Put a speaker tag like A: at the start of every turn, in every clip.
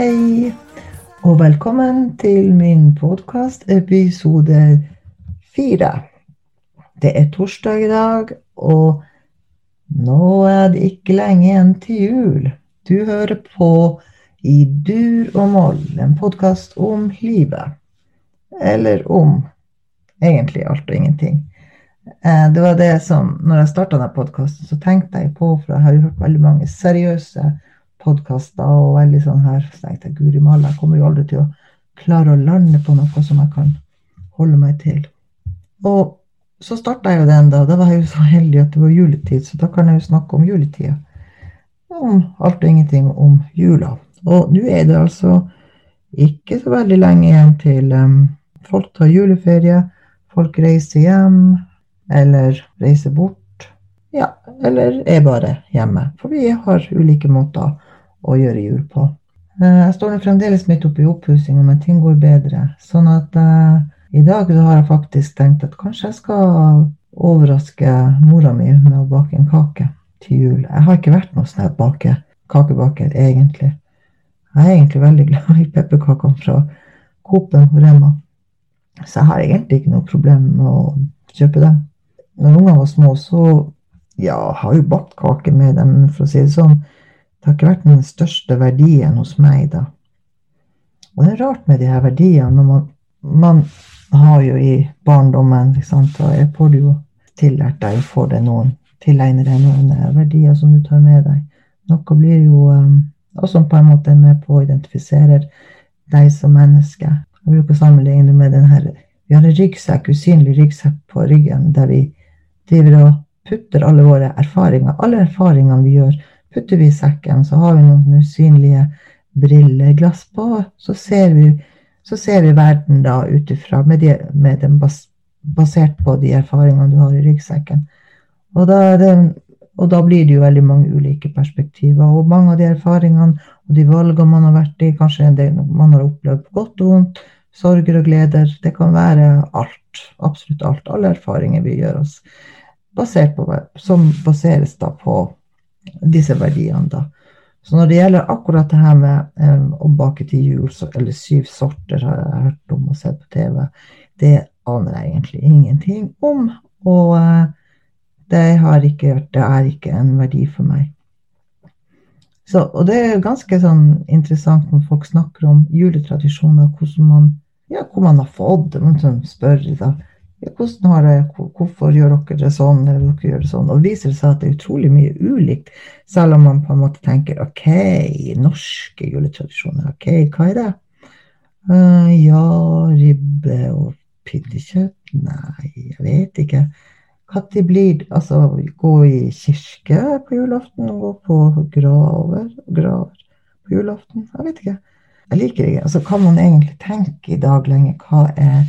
A: hei, og velkommen til min podkast episode fire. Det er torsdag i dag, og nå er det ikke lenge igjen til jul. Du hører på I dur og moll, en podkast om livet. Eller om egentlig alt og ingenting. Eh, det var det som, når jeg starta denne podkasten, så tenkte jeg på, for jeg har hørt veldig mange seriøse podkaster og veldig sånn her. Så tenkte jeg guri malla, jeg kommer jo aldri til å klare å lande på noe som jeg kan holde meg til. Og så starta jeg jo den, da. Da var jeg jo så heldig at det var juletid, så da kan jeg jo snakke om juletida. Om alt og ingenting om jula. Og nå er det altså ikke så veldig lenge igjen til um, folk tar juleferie, folk reiser hjem eller reiser bort. Ja, eller er bare hjemme. For vi har ulike måter å gjøre jul på. Eh, jeg står fremdeles midt oppe i oppussinga, men ting går bedre. Sånn at uh, i dag så har jeg faktisk tenkt at kanskje jeg skal overraske mora mi med å bake en kake til jul. Jeg har ikke vært noe sånn bake, kakebaker, egentlig. Jeg er egentlig veldig glad i pepperkakene fra Coop-en Rema. Så jeg har egentlig ikke noe problem med å kjøpe dem. Når ungene var små, så ja, har jo bakt kake med dem, for å si det sånn. Det har ikke vært den største verdien hos meg, da. Og det er rart med de her verdiene. når man, man har jo i barndommen, sant, og jeg får jo tillært deg å få det noen, tilegner deg noen eh, verdier som du tar med deg. Noe blir jo um, også på en måte med på å identifisere deg som menneske. Jeg bruker å sammenligne det med den her Vi har en ryggsekk, usynlig ryggsekk på ryggen der vi driver og putter alle våre erfaringer, alle erfaringene vi gjør, putter vi i sekken, så har vi noen usynlige brilleglass på. Så ser vi, så ser vi verden da ut ifra med, de, med den bas, basert på de erfaringene du har i ryggsekken. Og da, det, og da, blir det jo veldig mange ulike perspektiver. Og mange av de erfaringene og de valgene man har vært i, kanskje del man har opplevd godt og vondt, sorger og gleder, det kan være alt. Absolutt alt. Alle erfaringer vi gjør oss. Basert på, som baseres da på disse verdiene. da. Så når det gjelder akkurat det her med um, å bake til jul, så, eller syv sorter har jeg hørt om og sett på TV, det aner jeg egentlig ingenting om. Og uh, det, ikke, det, er ikke en verdi for meg. Så, og det er ganske sånn interessant når folk snakker om juletradisjoner, man, ja, hvor man har fått det. Man spør da, hvordan har jeg, hvorfor gjør dere det sånn, eller dere gjør det sånn? Og det viser seg at det er utrolig mye ulikt, selv om man på en måte tenker ok, norske juletradisjoner, ok, hva er det? Uh, ja, ribbe og pinnekjøtt? Nei, jeg vet ikke. Når blir Altså, gå i kirke på julaften og gå på graver, graver på julaften? Jeg vet ikke. Jeg liker ikke. Altså, kan man egentlig tenke i dag lenge hva er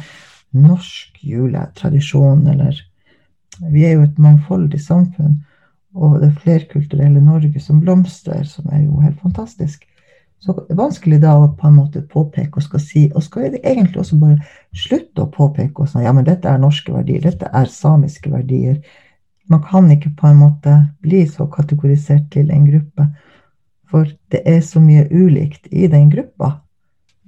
A: norsk juletradisjon, eller Vi er jo et mangfoldig samfunn, og det flerkulturelle Norge som blomstrer, som er jo helt fantastisk. Så det er vanskelig da å på en måte påpeke og skal si, og skal egentlig også bare slutte å påpeke og si ja, men dette er norske verdier, dette er samiske verdier. Man kan ikke på en måte bli så kategorisert til en gruppe, for det er så mye ulikt i den gruppa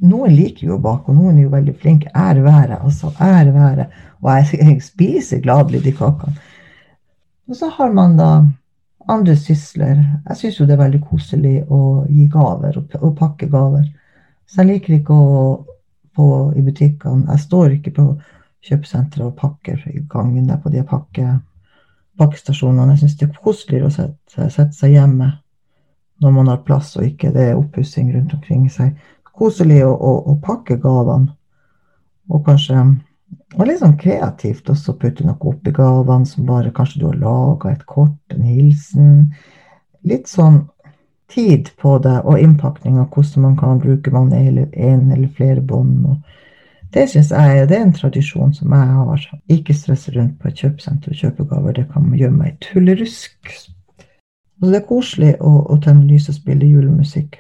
A: noen liker jo å bake, og noen er jo veldig flinke. Ære være, altså. Ære være. Og jeg, jeg spiser gladelig de kakene. Og så har man da andre sysler. Jeg syns jo det er veldig koselig å gi gaver og, pakke gaver. Så jeg liker ikke å på i butikkene. Jeg står ikke på kjøpesenteret og pakker i gangen der på de pakke, pakkestasjonene. Jeg syns det er koseligere å sette, sette, seg hjemme når man har plass og ikke det er oppussing rundt omkring seg koselig å, å, å pakke gavene. Og kanskje og litt sånn kreativt også putte noe oppi gavene som bare kanskje du har laga et kort, en hilsen. Litt sånn tid på det, og innpakning av hvordan man kan bruke man en eller flere bånd. Det syns jeg det er en tradisjon som jeg har. Ikke stresse rundt på et kjøpesenter og kjøpe gaver. Det kan gjøre meg tullerusk. Og det er koselig å, å tenne lys og spille julemusikk.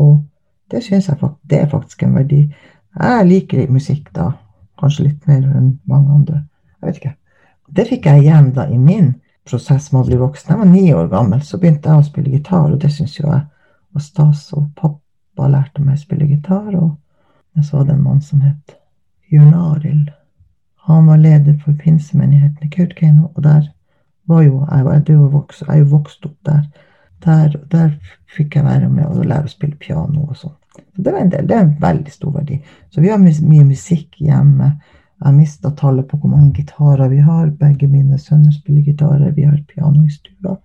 A: Og det syns jeg faktisk, det er faktisk en verdi. Jeg liker musikk da, kanskje litt mer enn mange andre. Jeg vet ikke. Det fikk jeg igjen da i min prosess med å bli voksen. Jeg var ni år gammel, så begynte jeg å spille gitar, og det syns jo jeg var stas. Og pappa lærte meg å spille gitar, og jeg så det en mann som het Jørn Arild. Han var leder for pinsemenigheten i Kautokeino, og der var jo jeg, var er vokst, jeg er jo vokst opp der. Der, der fikk jeg være med og lære å spille piano og sånn. Det var en del, det er en veldig stor verdi. Så vi har mye musikk hjemme. Jeg har mista tallet på hvor mange gitarer vi har. Begge mine sønner spiller gitarer. Vi har piano i stua.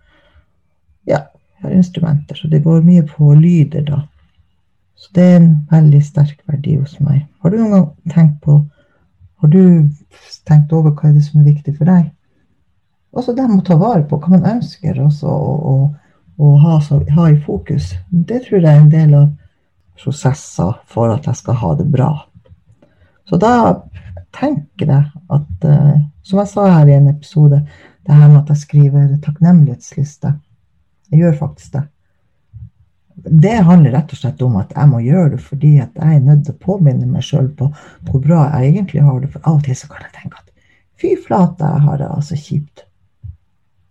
A: Ja, vi har instrumenter. Så det går mye på lyder, da. Så det er en veldig sterk verdi hos meg. Har du noen gang tenkt på Har du tenkt over hva er det som er viktig for deg? Også det med å ta vare på hva man ønsker også å, å ha, så, ha, i fokus. Det tror jeg er en del av prosesser for at jeg skal ha det bra. Så da tenker jeg at, uh, som jeg sa her i en episode, det her med at jeg skriver takknemlighetsliste. Jeg gjør faktisk det. Det handler rett og slett om at jeg må gjøre det fordi at jeg er nødt til å påminne meg sjøl på hvor bra jeg egentlig har det. For av og til så kan jeg tenke at fy flate, jeg har det altså kjipt.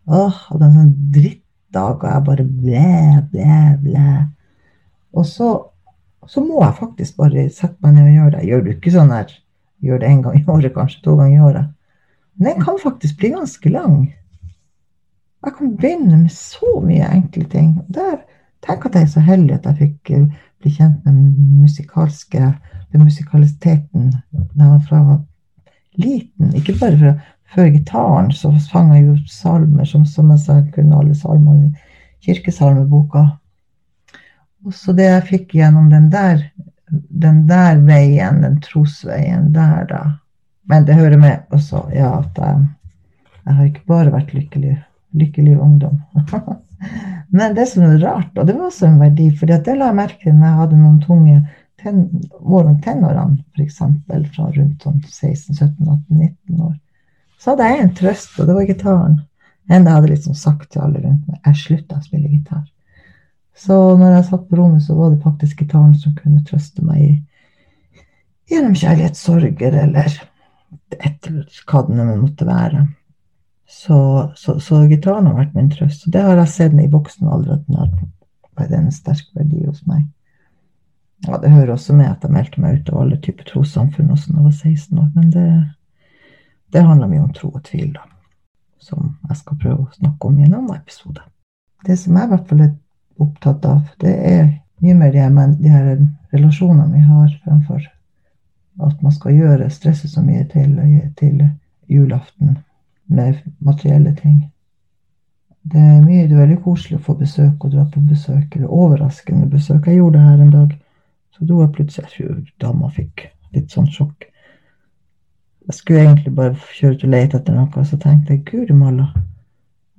A: Åh, og det er en sånn drittdag, og jeg bare blæ, blæ, blæ. Og så, så, må jeg faktisk bare sette meg ned og gjøre det. Gjør du ikke sånn her, gjør det én gang i året, kanskje to ganger i året. Men den kan faktisk bli ganske lang. Jeg kan begynne med så mye enkle ting. Der, tenk at jeg er så heldig at jeg fikk eh, bli kjent med musikalske, med musikaliteten da jeg var liten. Ikke bare fra før gitaren så sang jeg jo salmer som, som jeg sa, kunne alle salmene i kirkesalmeboka. Så det jeg fikk gjennom den der, den der veien, den trosveien der, da Men det hører med også, ja, at jeg, jeg har ikke bare vært lykkelig, lykkelig ungdom. Men det som er rart, og det var også en verdi, for det la jeg merke til når jeg hadde noen tunge ten, år om tenårene, f.eks. fra rundt sånn 16-17-18-19 år så hadde jeg en trøst, og det var gitaren. Enda jeg hadde liksom sagt til alle rundt meg jeg slutta å spille gitar. Så når jeg satt på rommet, så var det faktisk gitaren som kunne trøste meg gjennom kjærlighetssorger eller etter hva det måtte være. Så, så, så, gitaren har vært min trøst. Og det har jeg sett i voksen alder at den har en sterk verdi hos meg. Ja, det hører også med at jeg meldte meg ut av alle typer trossamfunn også da jeg var 16 år. Men det, det handler mye om tro og tvil, da, som jeg skal prøve å snakke om i en annen episode. Det som jeg i hvert fall er opptatt av, det er mye mer det, men de her relasjonene vi har fremfor at man skal gjøre, stresset så mye til, til julaften med materielle ting. Det er mye det er veldig koselig å få besøk og dra på besøk, eller overraskende besøk. Jeg gjorde det her en dag. Så dro jeg plutselig dama fikk litt sånn sjokk. Jeg skulle egentlig bare kjøre ut og lete etter noe, og så tenkte jeg guri malla,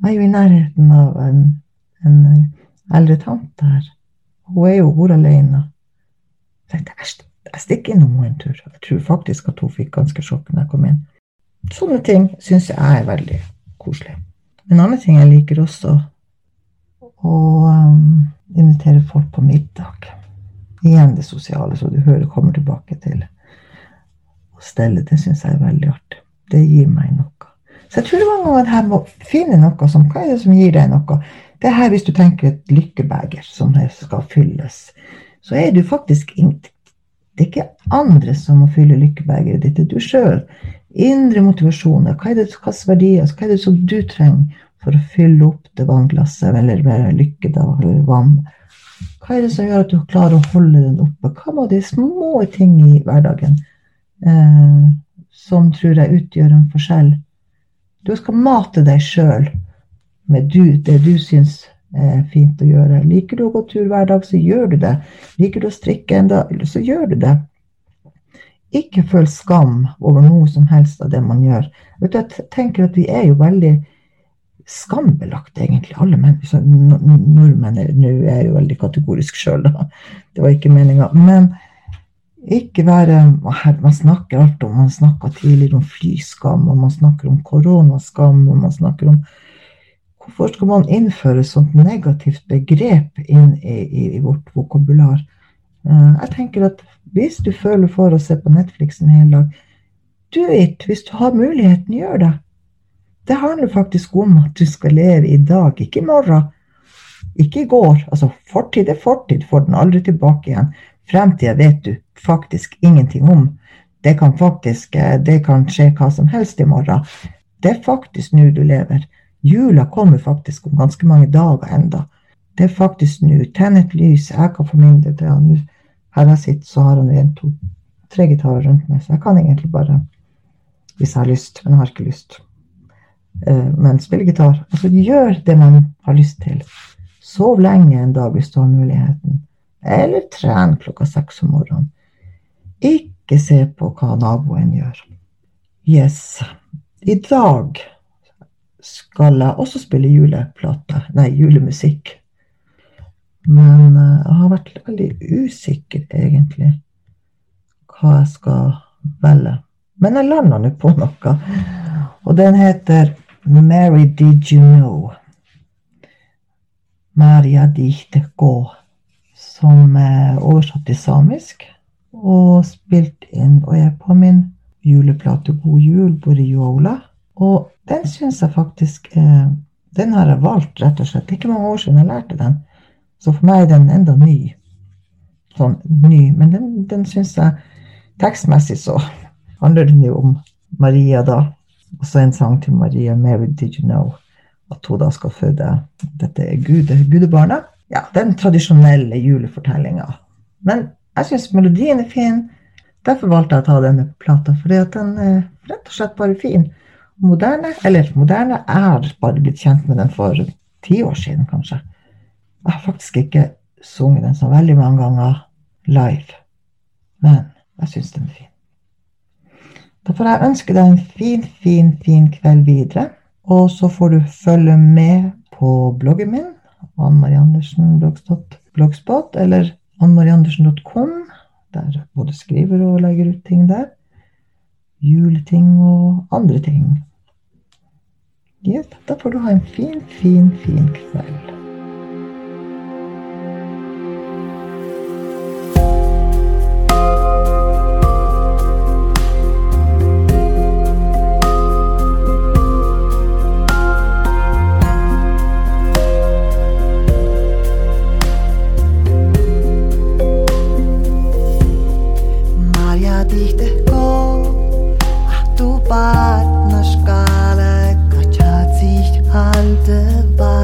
A: jeg er jo i nærheten av en, en eldre tante her. Hun er jo hvor alene. Jeg stikker innom henne en tur. Jeg tror faktisk at hun fikk ganske sjokk når jeg kom inn. Sånne ting syns jeg er veldig koselig. En annen ting jeg liker også, å um, invitere folk på middag. Igjen det sosiale, så du hører kommer tilbake til å stelle, det syns jeg er veldig artig. Det gir meg noe. Så jeg tror det var noe av det her med finne noe som Hva er det som gir deg noe? Det er her hvis du tenker et lykkebeger som skal fylles, så er du faktisk Det er ikke andre som må fylle lykkebegeret ditt, det er du sjøl. Indre motivasjoner. Hva er det, hvilke verdier, hva er det som du trenger for å fylle opp det vannglasset, eller med lykke, da, eller vann? Hva er det som gjør at du klarer å holde den oppe? Hva må de små ting i hverdagen eh, som tror jeg utgjør en forskjell. Du skal mate deg sjøl med du, det du syns er fint å gjøre. Liker du å gå tur hver dag, så gjør du det. Liker du å strikke en dag, så gjør du det. Ikke føl skam over noe som helst av det man gjør. Jeg tenker at vi er jo veldig skambelagt, egentlig, alle. Nordmenn Nå er jo veldig kategorisk sjøl, da. Det var ikke meninga. Men ikke være Man snakker alt om Man snakka tidligere om flyskam, og man snakker om koronaskam, og man snakker om Hvorfor skal man innføre et sånt negativt begrep inn i, i, i vårt vokabular? Uh, jeg tenker at hvis du føler for å se på Netflix en hel dag, do it. Hvis du har muligheten, gjør det. Det handler faktisk om at du skal leve i dag, ikke i morgen. Ikke i går. Altså, fortid er fortid, får den aldri tilbake igjen. Fremtida vet du faktisk ingenting om. Det kan faktisk eh, det kan skje hva som helst i morgen. Det er faktisk nå du lever. Jula kommer faktisk om ganske mange dager enda. Det er faktisk nå. Tenn et lys. Jeg kan for det. nå Her jeg sitter, så har han en, to, tre gitarer rundt meg, så jeg kan egentlig bare Hvis jeg har lyst. Men jeg har ikke lyst. Eh, men spille gitar. Altså gjør det man har lyst til. Sov lenge en dag hvis du har muligheten. Eller tren klokka seks om morgenen. Ikke se på hva naboen gjør. Yes. I dag skal jeg også spille juleplate. Nei, julemusikk. Men uh, jeg har vært veldig usikker, egentlig, hva jeg skal velge. Men jeg landa nå på noe. Og den heter Mary Did You Know? Maria Dichte Gå, som er oversatt til samisk og spilt inn og er på min juleplate God jul, Boriola. Og den syns jeg faktisk eh, Den har jeg valgt, rett og slett. Det er ikke mange år siden jeg lærte den. Så for meg er den enda ny. Sånn ny. Men den, den syns jeg tekstmessig så handler den jo om Maria, da. Og så en sang til Maria, 'Mary Did You Know', at hun da skal føde dette gude, gudebarnet. Ja, den tradisjonelle julefortellinga. Men jeg syns melodien er fin. Derfor valgte jeg å ta denne plata, fordi at den er rett og slett bare fin. Moderne, eller moderne, jeg har bare blitt kjent med den for ti år siden, kanskje. Jeg har faktisk ikke sunget den så veldig mange ganger live, men jeg syns den er fin. Da får jeg ønske deg en fin, fin, fin kveld videre. Og så får du følge med på bloggen min, Ann Marie Andersen blogspot, eller annmariandersen.com, der både skriver og legger ut ting der. Juleting og andre ting. Yes, da får du ha en fin, fin, fin kveld.
B: Bat na
A: hat sich halte bat.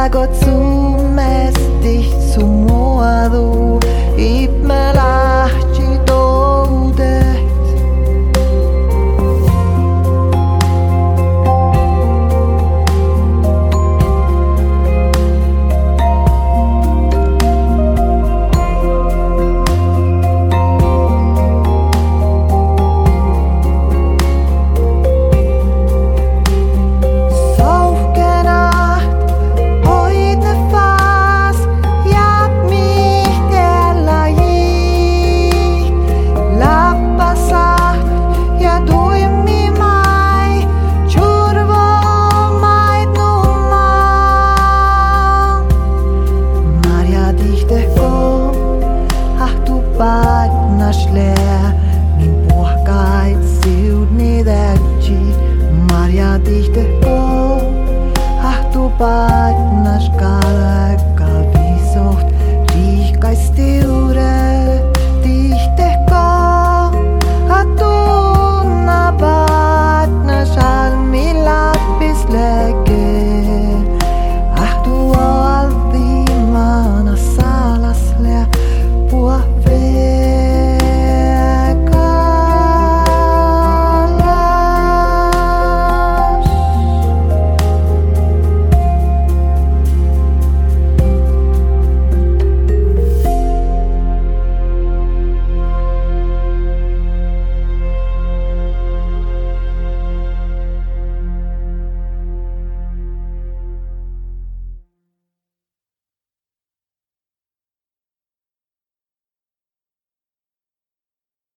A: I gå zu mest dich zu moa du apa?